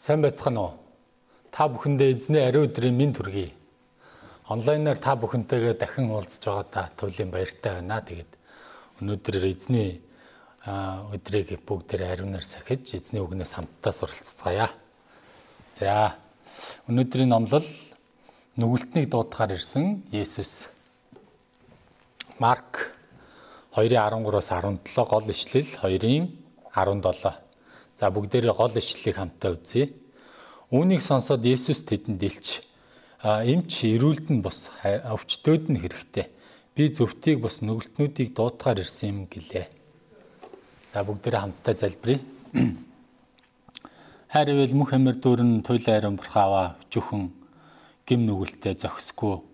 Сайн байцгаана уу? Та бүхэндээ эзний ариун өдрийн минь төргий. Онлайнаар та бүхэнтэйгээ дахин уулзж байгаадаа туйлын баяртай байна. Тэгээд өнөөдөр эзний өдрийг бүгдээр ариунаар сахиж эзний үгнээс хамтдаа суралцгаая. За өнөөдрийн номлол нүгэлтнийг дуудахаар ирсэн Есүс. Марк 2:13-аас 17 гол ишлэл 2-ын 17 За бүгдээрээ гол ишлэлийг хамтдаа үзье. Үүнийг сонсоод Есүс тэдэнд илч эмч эрүүлд нь бус өвчтөөд нь хэрэгтэй. Би зөвхтийг бус нүгэлтнүүдийг дуудахаар ирсэн юм гэлээ. За бүгдээрээ хамтдаа залбирая. Хайр ивэл мөх амир дүүрэн туйлын ариун бурхааваа өчүүхэн гим нүгэлтэд зохисгүй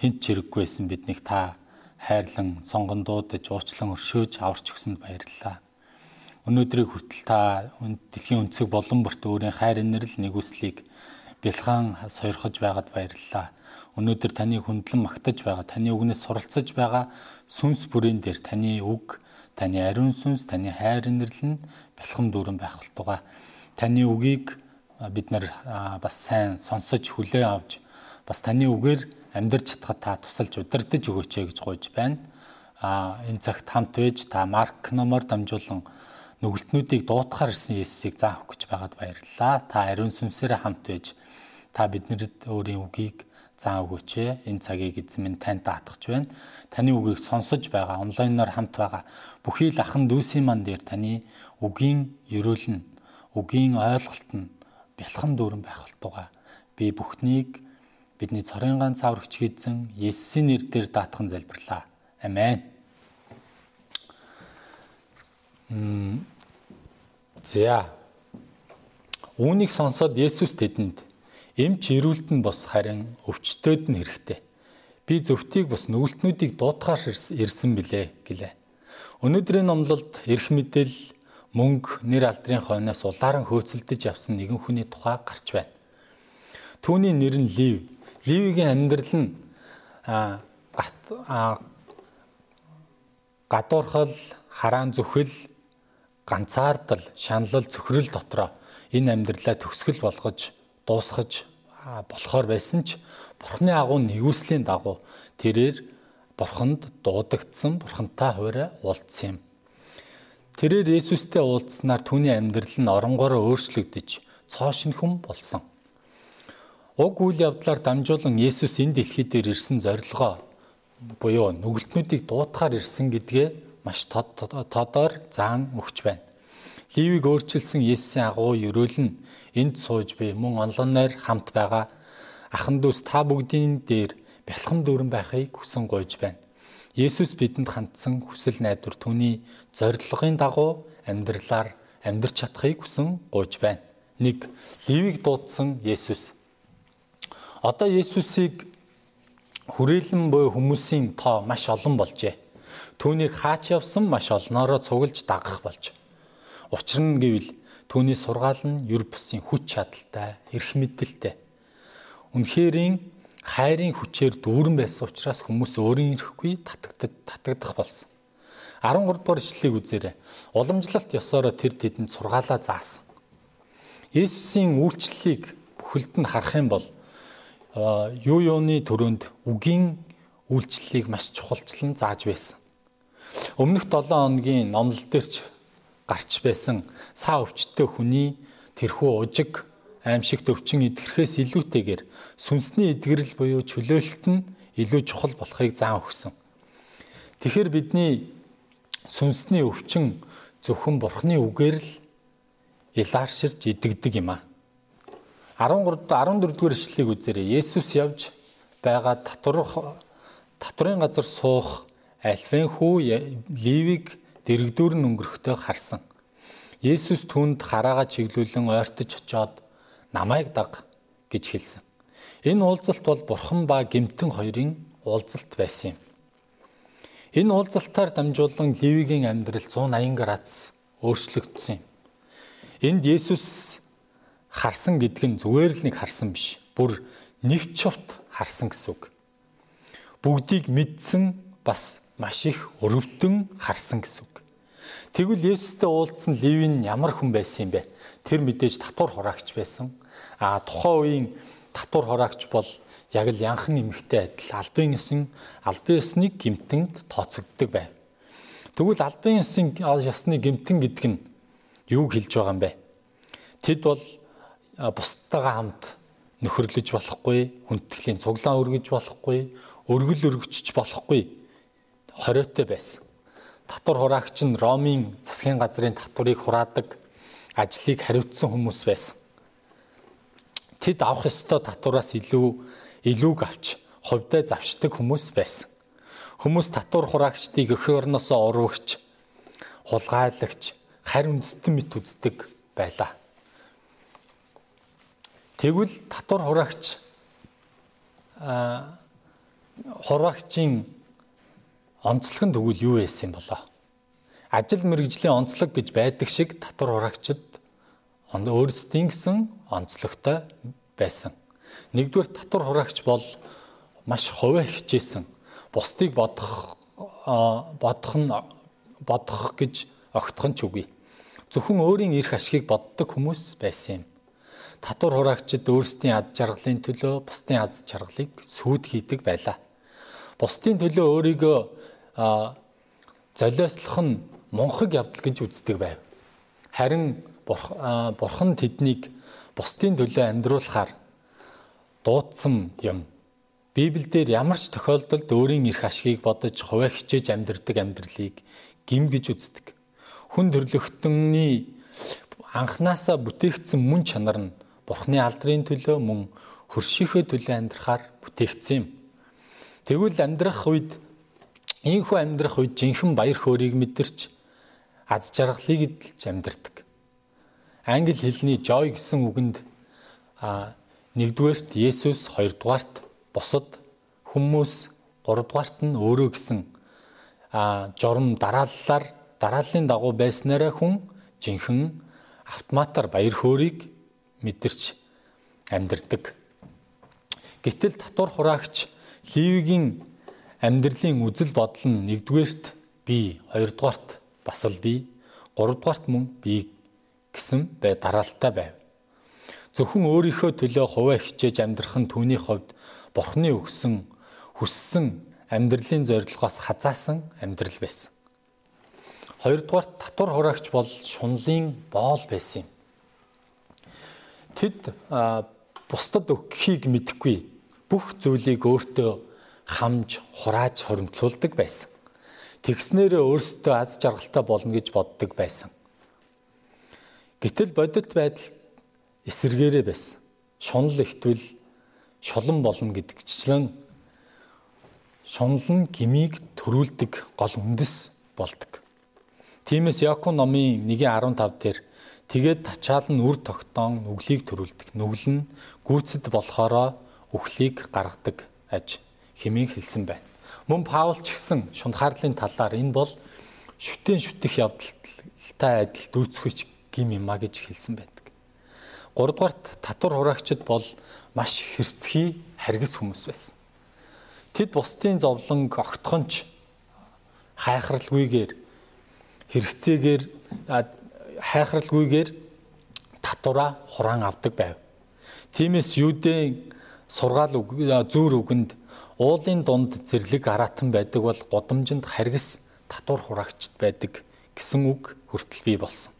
хинт чирэггүйсэн биднийг та хайрлан сонгон дуудаж уучлан өршөөж аварч өгсөнд баярлалаа. Өнөөдрийг хүртэл та дэлхийн өнцөг болон бүрт өөрийн хайр инэрл нэгүслийг бэлгаан сойрхож байгаад баярлалаа. Өнөөдөр таны хүндлэн магтаж байгаа, таны үгнээс суралцаж байгаа сүнс бүрийн дээр таны үг, таны ариун сүнс, таны хайр инэрл нь бэлхэм дүүрэн байх болтугай. Таны үгийг бид нар бас сайн сонсож хүлээн авч бас таны үгээр амьдрч чадхад та тусалж удирдах өгөөч гэж гуйж байна. А энэ цагт хамт байж та Марк номоор дамжуулан нүгэлтнүүдийг дуутахаар ирсэн Есүсийг заах гэж байгаад баярлалаа. Та ариун сүнсээр хамт байж та биднэрд өөрийн үгийг заа өгөөч. Энэ цагийг эзэн минь танд даатгах байна. Таны үгийг сонсож байгаа, онлайнаар хамт байгаа бүхий л ахан дүүсийн ман дээр таны үгийн ерөөл нь, үгийн ойлголт нь бэлхэн дүүрэн байх болтугай. Би бүхнийг бидний цорын ганц аврагч эзэн Есүсийн нэрээр даатхан залбирлаа. Амен. За. Үүнийг сонсоод Есүс тэдэнд эмч ирүүлт нь бос харин өвчтөд нь хэрэгтэй. Би зөвхтийг бос нүгэлтнүүдийг дуутахаар ирсэн билээ гэлээ. Өнөөдрийн номлолд эрх мэдэл мөнгө нэр алдрын хойноос улааран хөөцөлдөж явсан нэгэн хүний тухай гарч байна. Түүний нэр нь Лив. Ливийн амьдрал нь гадуурхал, хараан зүхэл, ганцаардал, шаналл, цөхрөл дотроо энэ амьдралаа төгсгөл болгож дуусгаж болохоор байсан ч Бурхны агуу нэгүслийн дагуу тэрээр Бурханд дуудагдсан, Бурхантай хуурай уулзсан юм. Тэрээр Есүстэй уулзснаар түүний амьдрал нь оронгороо өөрчлөгдөж цоо шинхэн болсон. Уг үйл явдлаар дамжуулан Есүс энэ дэлхий дээр ирсэн зорилгоо буюу нүгэлтнүүдийг дуутахаар ирсэн гэдгээ маш тодор заан өгч байна. Ливийг өөрчилсөн Есүсийн агуу ерөөл нь энд сууж буй мөн онлоноор хамт байгаа ахан дүүс та бүгдийн дээр бэлхэм дүүрэн байхыг хүсэн гуйж байна. Есүс бидэнд хандсан хүсэл найдвар түүний зорилгын дагуу амьдралаар амьдрч чадахыг хүсэн гуйж байна. 1. Ливийг дуудсан Есүс. Одоо Есүсийг хүрээлэн буй хүмүүсийн тоо маш олон болжээ. Түүнийг хаач явсан маш олноороо цуглаж дагах болж. Учир нь гэвэл түүний сургаал нь юр бусын хүч чадалтай, эрх мэдэлтэй. Үнэхэрийн хайрын хүчээр дүүрэн байсан учраас хүмүүс өөрийн ирэхгүй татагдаж татагдах болсон. 13 дугаар ишлэлийг үзээрэй. Уламжлалт ёсороо тэр тэдэнд сургаалаа заасан. Есүсийн үйлчлэлийг бүхэлд нь харах юм бол юу юуны төрөнд үгийн үйлчлэлийг маш чухалчлан зааж байсан. Өмнөх 7 хоногийн номлол дээрч гарч байсан саа өвчтөе хүний тэрхүү ужиг аимшигт өвчин идэрхээс илүүтэйгээр сүнсний эдгэрэл буюу чөлөөлөлт нь илүү чухал болохыг заан өгсөн. Тэгэхээр бидний сүнсний өвчин зөвхөн бурхны үгээр л илаарширж идэгдэг юм а. 13 14 дугаар ишлэлийг үзээрэй. Есүс явж байгаа татвар татврын газар суух Альфен хүү Ливиг дэрэгдүүр нь өнгөрөхтэй харсан. Есүс түнд хараага чиглүүлэн ойртож очоод намайг даг гэж хэлсэн. Энэ уулзалт бол Бурхан ба Гэмтэн хоёрын уулзалт байсан юм. Энэ уулзалтаар дамжуулан Ливигийн амьдрал 180 градус өөрчлөгдсөн юм. Энд Есүс харсан гэдэг нь зүгээр л нэг харсан биш. Бүр нэг човт харсан гэсэн үг. Бүгдийг мэдсэн бас маш их өрөвдөн харсан гэсэн үг. Тэгвэл Есүстэй уулзсан Левин ямар хүн байсан юм бэ? Тэр мэдээж татвар хураагч байсан. А тухайн үеийн татвар хураагч бол яг л янхан эмэгтэй адил албан ёсын албан ёсны гимтэнд тооцогддог байв. Тэгвэл албан ёсын ёсны гимтэн гэдэг нь юу хэлж байгаа юм бэ? Тэд бол бусдтайгаа хамт нөхөрлөж болохгүй, хүндэтгэлийн цуглаан өргөж болохгүй, өргөл өргөжч болохгүй хориотой байсан. Татвар хураагч нь Ромын засгийн газрын татварыг хураадаг ажлыг хариуцсан хүмүүс байсан. Тэд авах ёстой татвараас илүү илүүг авч хувьдаа завшдаг хүмүүс байсан. Хүмүүс татвар хураагчдыг өх орносоо урвагч, хулгайлагч, харь үндэстэн мэт үздэг байлаа. Тэгвэл татвар хураагч а хураагчийн онцлог нь тэгвэл юу байсан юм болоо? Ажил мэргэжлийн онцлог гэж байдаг шиг татвар хураагчид өөрсдийн гэсэн онцлогтой байсан. Нэгдүгээр татвар хураагч бол маш ховоо хичээсэн. Бусдыг бодох бодох нь бодох гэж огтх нь ч үгүй. Зөвхөн өөрийн эрх ашигыг боддог хүмүүс байсан юм. Татвар хураагчид өөрсдийн ад жаргалын төлөө бусдын ад жаргалыг сүйд хийдэг байлаа. Бусдын төлөө өөрийгөө золиослох нь мунхаг явдал гэж үздэг байв. Харин бурхан тэднийг бусдын төлөө амьдруулахаар дуудсан юм. Библиэлд ямар ч тохиолдолд өөрийн эрх ашигыг бодож хуваа хичээж амьдрдаг амьдралыг гим гэж үздэг. Хүн төрлөختөний анханасаа бүтээгдсэн мөн чанар нь Бурхны алдрын төлөө мөн хөршийнхөө төлөө амьдрахаар бүтээгдсэн юм. Тэгвэл амьдрах үед ийхүү амьдрах үед жинхэнэ баяр хөөргийг мэдэрч аз жаргалыг эдэлж амьдрдаг. Англи хэлний joy гэсэн үгэнд Нэгдүгээрт Есүс, хоёрдугаарт бусад хүмүүс, гуравдугаарт нь өөрөө гэсэн журам дарааллаар дарааллын дагуу байснараа хүн жинхэнэ автоматар баяр хөөргийг мэдэрч амьдрдаг. Гэтэл татвар хураагч Ливигийн амьдралын үзэл бодол нь нэгдүгээрт би, хоёрдугаарт бас л би, гуравдугаарт мөн би гэсэн бай дараалтай байв. Зөвхөн өөрийнхөө төлөө хуваа хичээж амьдрах нь түүний хувьд Бурхны өгсөн хүссэн амьдралын зорилгоос хазаасан амьдрал байсан. Хоёрдугаар татвар хураагч бол шунлын боол байсан юм. Тэд бусдад өгөхийг мэдэхгүй бүх зүйлийг өөртөө хамж хурааж хоримтлуулдаг байсан. Тэгснээрээ өөрсдөө аз жаргалтай болно гэж боддог байсан. Гэтэл бодит байдал эсэргээрээ байсан. Шунал ихтвэл шулан болно гэдэгчлэн шунал нь гмийг төрүүлдэг гол үндэс болдог. Тиймээс Яков номын 1:15 дээр тэгээд тачаал нь үр тогтоон нүглийг төрүүлдэг. Нүгэл нь гүйцэд болохоро үхлийг гаргадаг аж хэмээн хэлсэн байна. Мөн Паул ч гэсэн шунхаарлын талаар энэ бол шүтэн шүтэх явдалтай адил дүүцхүйч гим юма гэж хэлсэн байна. 3 дугаарт татвар хураагчид бол маш хэрцгий харгас хүмүүс байсан. Тэд бусдын зовлон огтхонч хайхралгүйгээр хэрэгцээгээр хайхралгүйгээр татвараа хураан авдаг байв. Тиймээс юудын сургаал зүүр үгэнд уулын дунд зэрлэг аратан байдаг бол годамжинд харгас татвар хураагчд байдаг гэсэн үг хүртэл бий болсон.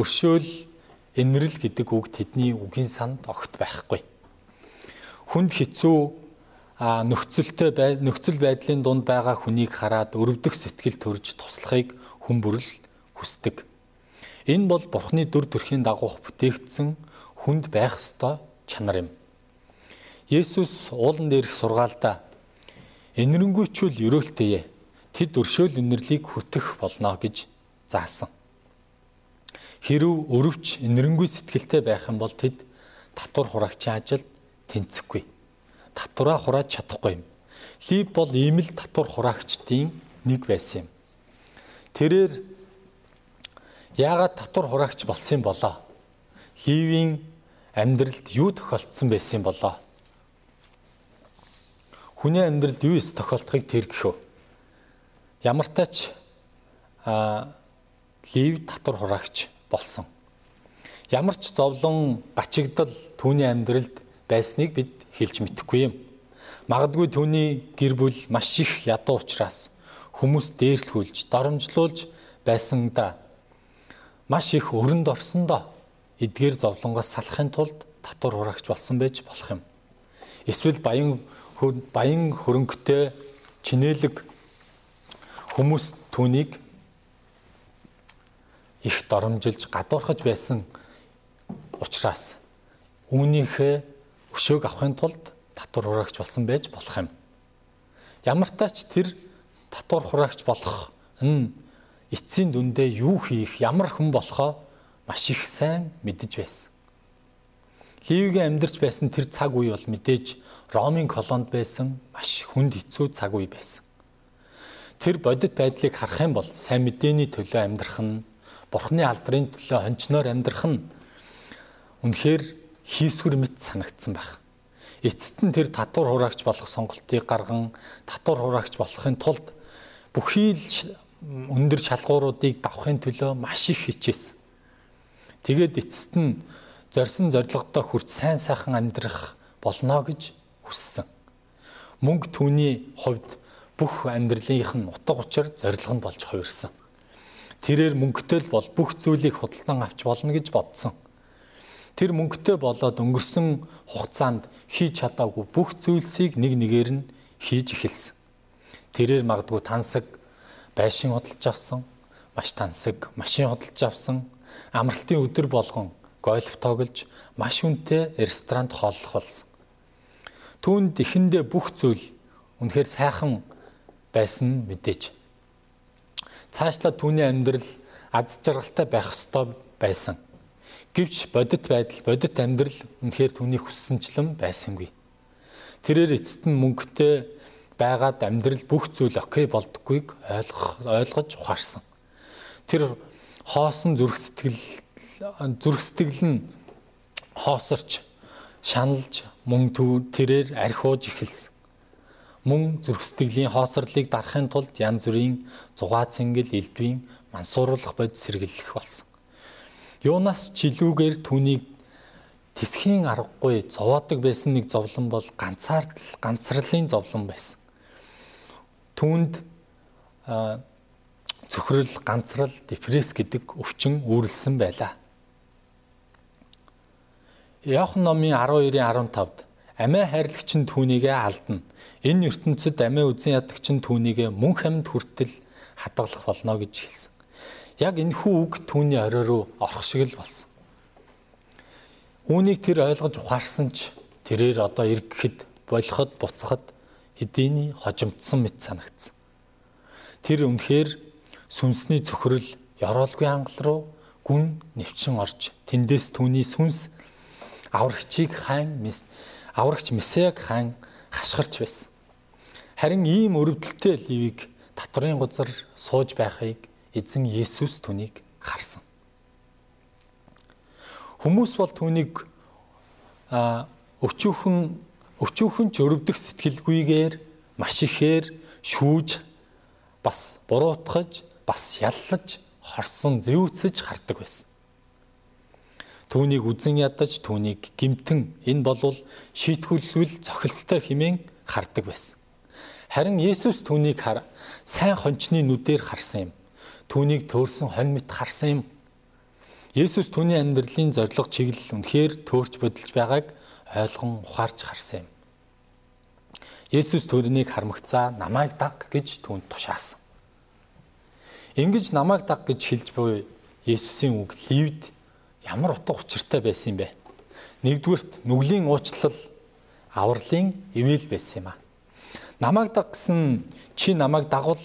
Өршөөл Энэрл гэдэг үг тэдний үгийн санд огт байхгүй. Хүнд хэцүү нөхцөлтэй нөхцөл байдлын дунд байгаа хүнийг хараад өрөвдөх сэтгэл төрж туслахыг хүн бүрл хүсдэг. Энэ бол Бурхны дүр төрхийн дагуух бүтээгдсэн хүнд байх ёстой чанар юм. Есүс уулан дээрх сургаалдаа энэрэнгүйчүүл өрөөлтэйе. Тэд өршөөл үнэрлийг хүртэх болно гэж заасан. Хэрв өрөвч нэрнгүй сэтгэлтэй байх юм бол тэд татвар хураагчийн ажилд тэнцэхгүй. Татвараа хурааж чадахгүй юм. Лив бол ийм л татвар хураагчдын нэг байсан юм. Тэрээр яагаад татвар хураагч болсон болоо? Ливийн амьдралд юу тохиолдсон байсан болоо? Хүний амьдралд юу ис тохиолдохыг тэр гэхөө. Ямар тач а Лев татвар хураагч болсон. Ямар ч зовлон гачигдал түүний амьдралд байсныг бид хэлж мэдэхгүй юм. Магадгүй түүний гэр бүл маш их ядуу учраас хүмүүс дээрлэхүүлж, доромжлуулж байсан да. Маш их өрөнд орсондоо эдгээр зовлонгоос салахын тулд татвар хураагч болсон байж болох юм. Эсвэл баян баян хөрөнгөтэй чинэлэг хүмүүс түүнийг их доромжилж гадуурхаж байсан учраас үүнийхээ өшөөг авахын тулд татвар хураагч болсон байж болох юм. Ямар тач тэр татвар хураагч болох нь эцсийн дүндээ юу хийх, ямар хүн болохоо маш их сайн мэдэж байсан. Ливигийн амьдарч байсан тэр цаг үе бол мэдээж Ромын колонд байсан маш хүнд хэцүү цаг үе байсан. Тэр бодит байдлыг харах юм бол сайн мэдээний төлөө амьдрах нь, Бурхны алдрын төлөө хончноор амьдрах нь үнэхээр хийсвэр мэт санагдсан байх. Эцэст нь тэр татвар хураагч болох сонголтыг гарган татвар хураагч болохын тулд бүхий л өндөр шалгууруудыг давахын төлөө маш их хичээсэн. Тэгээд эцэст нь зорьсон зорилгодоо хүрч сайн сайхан амьдрах болно гэж хүссэн. Мөнгө түүний хувьд бүх амьдралынх нь утга учир зорилго нь болж хувирсан. Тэрээр мөнгөтэй л бол бүх зүйлийг худалдан авч болно гэж бодсон тэр мөнгөтэй болоод өнгөрсөн хугацаанд хийж чадаагүй бүх зүйлсийг нэг нэгээр нь хийж эхэлсэн. Тэрээр магадгүй тансаг байшин худалж авсан, маш тансаг машин худалж авсан, амралтын өдөр болгон гольф тоглож, маш үнэтэй ресторанд хооллох болсон. Түүнд эхэндээ бүх зүйл үнэхээр сайхан байсан мэдээж. Цаашлаа түүний амьдрал аз жаргалтай байх ёстой байсан. Гэвч бодит байдал, бодит амьдрал үнэхээр түүний хүссэнчлэн байсангүй. Тэрээр эцэст нь мөнгөтэй байгаад амьдрал бүх зүйл окей болдоггүйг ойлгох ойлгож ухаарсан. Тэр хоосон зүрх сэтгэл зүрх сэтгэл нь хоосорч шаналж мөн тэрээр архиуж эхэлсэн. Мөн зүрх сэтгэлийн хоосорлыг дарахын тулд янз бүрийн зугаа цэнгэл элдвийн мансууруулах бод сэргэлэх болсон. Юунаас ч илүүгээр түүнийг тэсхийн аргагүй зовоодог байсан нэг зовлон бол ганцаардл ганцралын зовлон байсан. Түүнд цөхрөл, ганцрал, депресс гэдэг өвчин үүрлсэн байлаа. Яохан номын 12-ийн 15-д амиа хайрлагч нь түүнийгээ алдна. Энэ ертөнцид амиа үзэн ядагч нь түүнийгээ мөн хамд хүртэл хадгалах болно гэж хэлсэн. Яг энэ хүү үг түүний орой руу орох шиг л болсон. Үүнийг тэр ойлгож ухаарсан ч тэрээр одоо эргэхэд, болоход, буцахад эдийн хожимдсан мэт санагдсан. Тэр үнэхээр сүнсний цөхрөл ёроолгүй ангал руу гүн нэвчин орж тэндээс түүний сүнс аврагчийг хаан аврагч Месеаг хаан хашгирч байсан. Харин ийм өрөвдөлтөй ливийг татврын газар сууж байхыг эзэн Есүс түүнийг харсан. Хүмүүс бол түүнийг өчүүхэн өчүүхэн ч өрөвдөх сэтгэлгүйгээр маш ихээр шүүж бас буруутгаж бас яллаж хорсон зэвүүцэж хардаг байсан. Түүнийг үзен ядаж түүнийг гимтэн энэ болвол шийтгүүлвэл цохилттой хэмээн хардаг байсан. Харин Есүс түүнийг сайн хончны нүдээр харсан юм түүнийг төөрсөн хонь мэт харсан юм. Есүс түүний амьдралын зориг чиглэл үнэхээр төөрч бодолж байгааг ойлгон ухаарч харсан юм. Есүс төрөнийг хармагцаа намайг даг гэж түүнд тушаасан. Ингиж намайг даг гэж хэлж буй Есүсийн үг ливд ямар утга учиртай байсан юм бэ? Нэгдүгürt нүглийн уучлал авралын ивэл байсан юм а. Намайг даг гэсэн чи намайг дагвал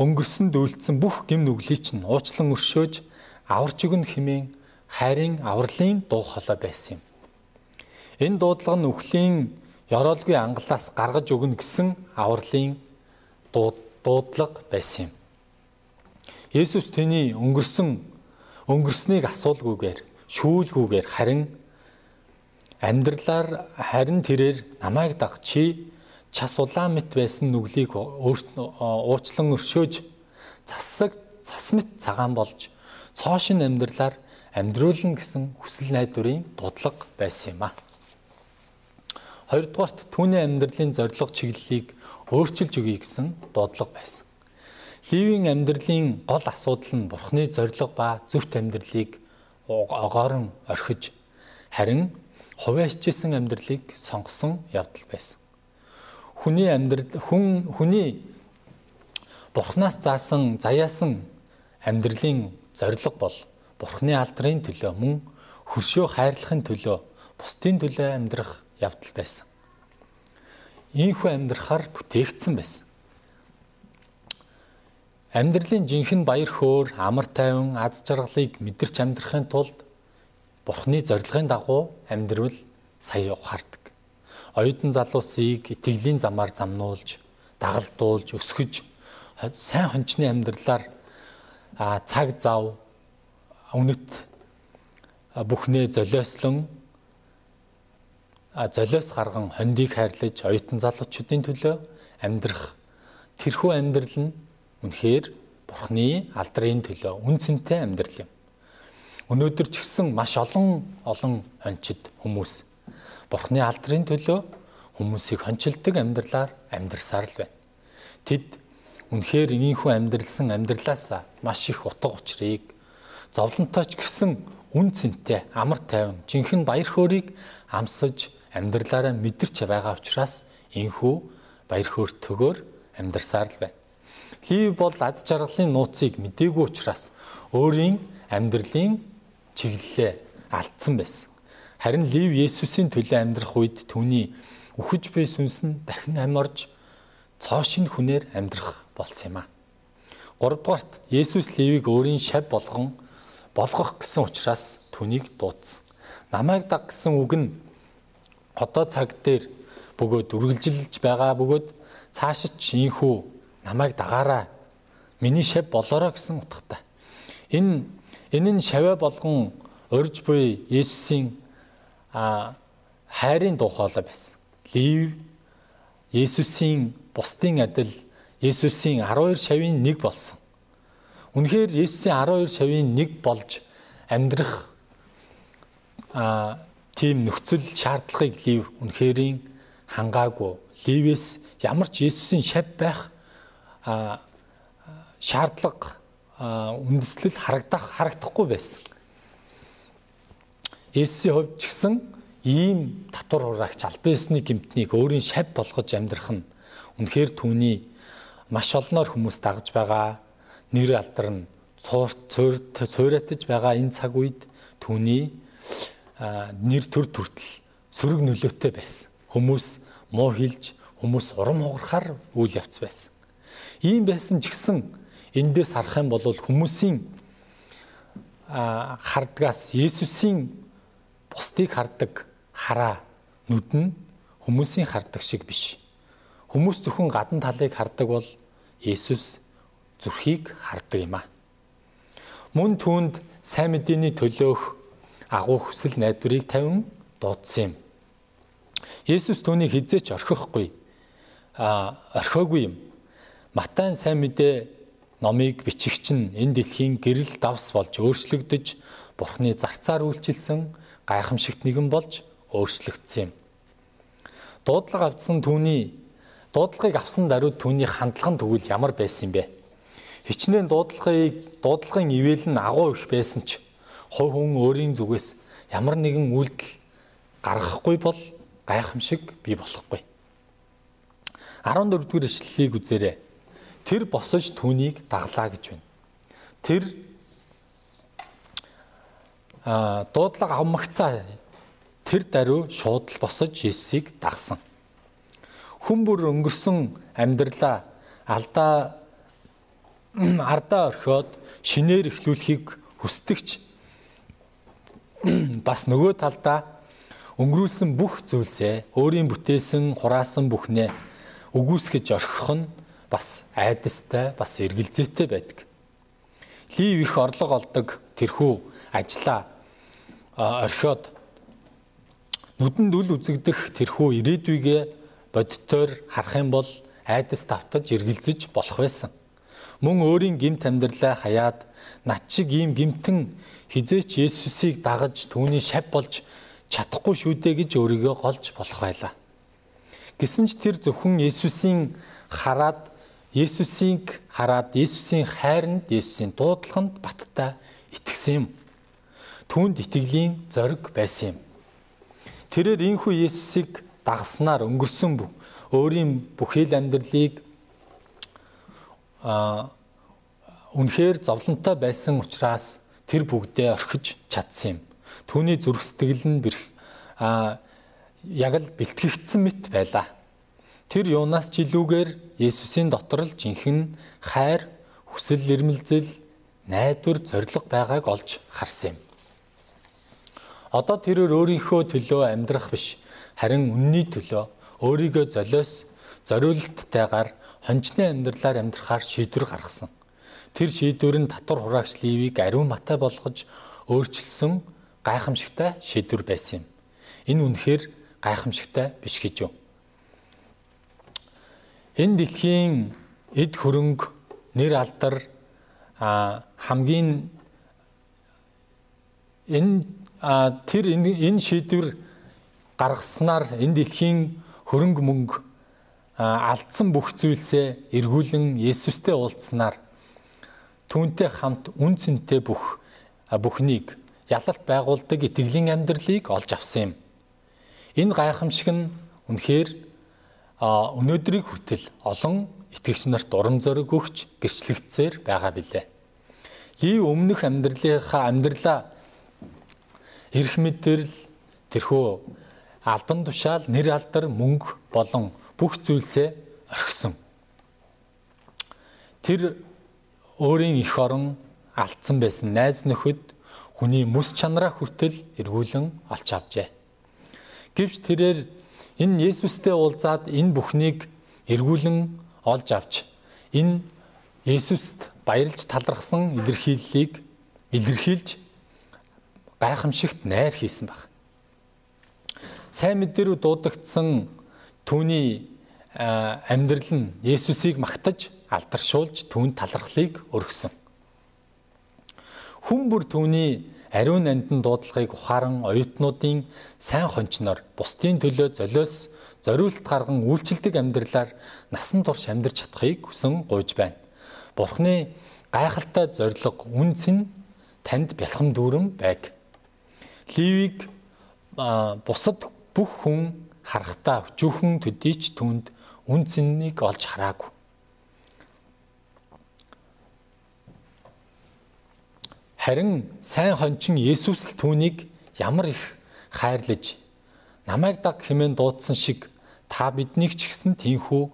өнгөрсөнд үйлдсэн бүх гим нүглийг чинь уучлан өршөөж аварч өгнө хэмээн хайрын авралын дуу хоолой байсан юм. Энэ дуудлага нь үхлийн ёроолгүй ангалаас гаргаж өгнө гэсэн авралын дуудлага байсан юм. Есүс тэний өнгөрсөн өнгөрснийг асуулгүйгээр шүүлгүйгээр харин амьдралаар харин тэрээр намайг даг чи час улаан мэт байсан нүглийг уучлан өршөөж засаг цас мэт цагаан болж цоошин амьдралаар амьдруулна гэсэн хүсэл найдварын дудлага байсан юм а. Хоёрдугаарт түүний амьдралын зорилго чиглэлийг өөрчилж өгье гэсэн дуудлага байсан. Ливийн амьдралын гол асуудал нь бурхны зорилго ба зөвхт амьдралыг огоорон орхиж харин хувиачсан амьдралыг сонгосон явдал байсан. Хүний амьдрал хүн хүний бурхнаас заасан заяасан амьдралын зорилго бол бурхны алдрын төлөө мөн хөршөө хайрлахын төлөө бусдын төлөө амьдрах явдал байсан. Ийхүү амьдрахаар бүтээгдсэн байсан. Амьдралын жинхэнэ баяр хөөр, амар тайван, аз жаргалыг мэдэрч амьдрахын тулд Бурхны зорилгын дагуу амьдрал сая ухаардаг. Оюутан залуусыг итгэлийн замаар замнуулж, дагалдуулж, өсгөж, сайн хончны амьдралаар цаг зав үнэт бүхнээ золиослон золиос гарган хондийг хайрлаж оюутан залуучуудын төлөө амьдрах тэрхүү амьдрал нь үнэхээр Бурхны алдрын төлөө үн цэнтэй амьдрал юм. Өнөөдөр ч гэсэн маш олон олон хончид хүмүүс Бурхны алдрын төлөө хүмүүсийг хончилдог амьдралаар амьдрсаар л байна. Тэд үнэхээр инийнхүү амьдралсан амьдралаас маш их утга учирыг зовлонтой ч гэсэн үн цэнтэй амар тайван жинхэнэ баяр хөөргийг амсаж амьдралаараа мэдэрч байгаа учраас инхүү баяр хөөр төгөөр амьдрсаар л байна. Лив бол аз жаргалын нууцыг мдээгүй учраас өөрийн амьдралын чиглэлээ алдсан байсан. Харин Лив Есүсийн төлөө амьдрах үед түүний үхэж буй сүнс нь дахин амьорж цоошин хүнээр амьдрах болсон юм а. Гуравдугаарт Есүс Ливийг өөрийн шав болгон болгох гэсэн учраас түүнийг дуудсан. Намайг даг гэсэн үг нь одоо цаг дээр бөгөөд үргэлжилж байгаа бөгөөд цаашид ч ийхүү намайг дагаараа миний шав болоорой гэсэн утгатай. Энэ энэ нь шаваа болгон урьж буй Есүсийн а хайрын дуу хоолой байсан. Лив Есүсийн бусдын адил Есүсийн 12 шавийн нэг болсон. Үнэхээр Есүсийн 12 шавийн нэг болж амьдрах а тийм нөхцөл шаардлагыг лив үнэхэрийн хангаагүй. Ливээс ямар ч Есүсийн шав байх шаардлага үндэслэл харагдах харагдахгүй байсан. Есүсийн хувьд ч гэсэн ийм татвар хураагч албан гимтнийг өөрийн шав болгож амьдрах нь үнэхээр түүний маш олноор хүмүүс дагж байгаа нэр алдар нь цуурт цуурайтаж байгаа энэ цаг үед түүний нэр төр төртөл сөрөг нөлөөтэй байсан. Хүмүүс муу хэлж, хүмүүс урам хугарахаар үйл явц байсан. Ийм байсан ч гэсэн эндээс харах юм бол хүмүүсийн хардгаас Есүсийн бусдыг хардаг хараа нүд нь хүмүүсийн хардаг шиг биш. Хүмүүс зөвхөн гадна талыг хардаг бол Есүс зүрхийг хардаг юм а. Мөн түүнд сайн мэдээний төлөөх агуу хүсэл найдварыг тавин дуудсан юм. Есүс түүнийг хизээч орхихгүй а орхиогүй юм. Матай сайн мэдээ номыг бичигч нь энэ дэлхийн гэрэл давс болж өөрчлөгдөж Бурхны зарцаар үйлчилсэн гайхамшигт нэгэн болж өөрчлөгдсөн юм. Дуудлага авсан түүний дуудлагыг авсан даруйд түүний хандлага нь тэгвэл ямар байсан юм бэ? Хичнээн дуудлагыг дуудлагын ивэл нь агуу их байсан ч хувь хүн өөрийн зүгээс ямар нэгэн үйлдэл гаргахгүй бол гайхамшиг бий болохгүй. 14 дугаар ишлэлийг үзээрэй. Тэр босож түүнийг даглаа гэж байна. Тэр а дуудлага авмагцаа тэр даруй шууд л босож Есүсийг дагсан. Хүн бүр өнгөрсөн амьдралаа алдаа ардаа орхиод шинээр эхлүүлэхийг хүсдэгч бас нөгөө талдаа өнгөрүүлсэн бүх зүйлсээ өөрийн бүтээсэн хураасан бүхнээ үгүйсгэж орхих нь бас айдастай бас эргэлзээтэй байдаг. Лив их орлого олдог тэрхүү ажлаа орхиод нүдэнд үл үзэгдэх тэрхүү ирээдүйгээ бодтоор харах юм бол айдас тавтаж эргэлзэж болох байсан. Мөн өөрийн гимт амьдралаа хаяад над шиг ийм гимтэн хизээч Есүсийг дагаж түүний шав болж чадахгүй шүү дээ гэж өөрийгөө голж болох байлаа. Гэсэн ч тэр зөвхөн Есүсийн хараад Есүсийг хараад Есүсийн хайранд Есүсийн дуудлаганд баттай итгэсэн юм. Түүнд итгэлийн зориг байсан юм. Тэрээр инхүү Есүсийг дагснаар өнгөрсөн бүх өөрийн бүхэл амьдралыг а үнэхээр зовлонтой байсан учраас тэр бүгдээ орхиж чадсан юм. Түүний зүрх сэтгэл нь бэрх а яг л бэлтгэгдсэн мэт байлаа. Тэр юунаас ч илүүгээр Есүсийн дотор л жинхэнэ хайр, хүсэл эрмэлзэл, найдвар, зориг байгааг олж харсан юм. Одоо тэрээр өөрийнхөө төлөө амьдрах биш, харин үнний төлөө өөрийгөө золиос зориулалттайгаар хончны амьдралаар амьдрахаар шийдвэр гаргасан. Тэр шийдвэр нь татвар хураагч Ливийг ариун матай болгож өөрчилсөн гайхамшигтай шийдвэр байсан юм. Энэ үнэхээр гайхамшигтай биш гэж юу? Энэ дэлхийн эд хөрөнгө, нэр алдар хамгийн энэ тэр энэ шийдвэр гаргаснаар энэ дэлхийн хөрөнгө мөнгө алдсан бүх зүйлсээ эргүүлэн Есүстэй уулзснаар түүнтэй хамт үн цэнтэй бүх бүхнийг ялалт байгуулдаг итгэлийн амьдралыг олж авсан юм. Энэ гайхамшиг нь үнэхээр өнөөдрийг хүртэл олон итгэгч нарт урам зориг өгч гэрчлэгдсээр байгаа билээ. Лив өмнөх амьдралынхаа амьдралаа эрх мэдэрл тэрхүү албан тушаал нэр алдар мөнгө болон бүх зүйлсээ орхисон. Тэр өөрийн эх орон алдсан байсан найз нөхөд хүний мэс чанараа хүртэл эргүүлэн олж авчээ. Гэвч тэрээр энэ Есүстэй уулзаад энэ бүхнийг эргүүлэн олж авч энэ Есүст баярлж талархсан илэрхийллийг илэрхийлж гайхамшигт найр хийсэн баг. Сайн мэдэрүү дуудагдсан түүний амьдрал нь Есүсийг магтаж алдаршуулж түүнд талархлыг өргөсөн. Хүн бүр түүний ариун нандин дуудлагыг ухаан оюутнуудын сайн хончноор бусдын төлөө золиос зориулт гарган үйлчлдэг амьдралаар насан турш амьдарч чадахыг хүсэн гуйж байна. Бурхны гайхалтай зориг үнц нь танд бэлхэм дүүрэн байг. Ливийг бусад бүх хүн харахтаа өчүүхэн төдий ч түнд үн цэннийг олж хараагүй. Харин сайн хончин Есүс л түүнийг ямар их хайрлаж намайг даг хэмээн дуудсан шиг та биднийг ч гэсэн тийхүү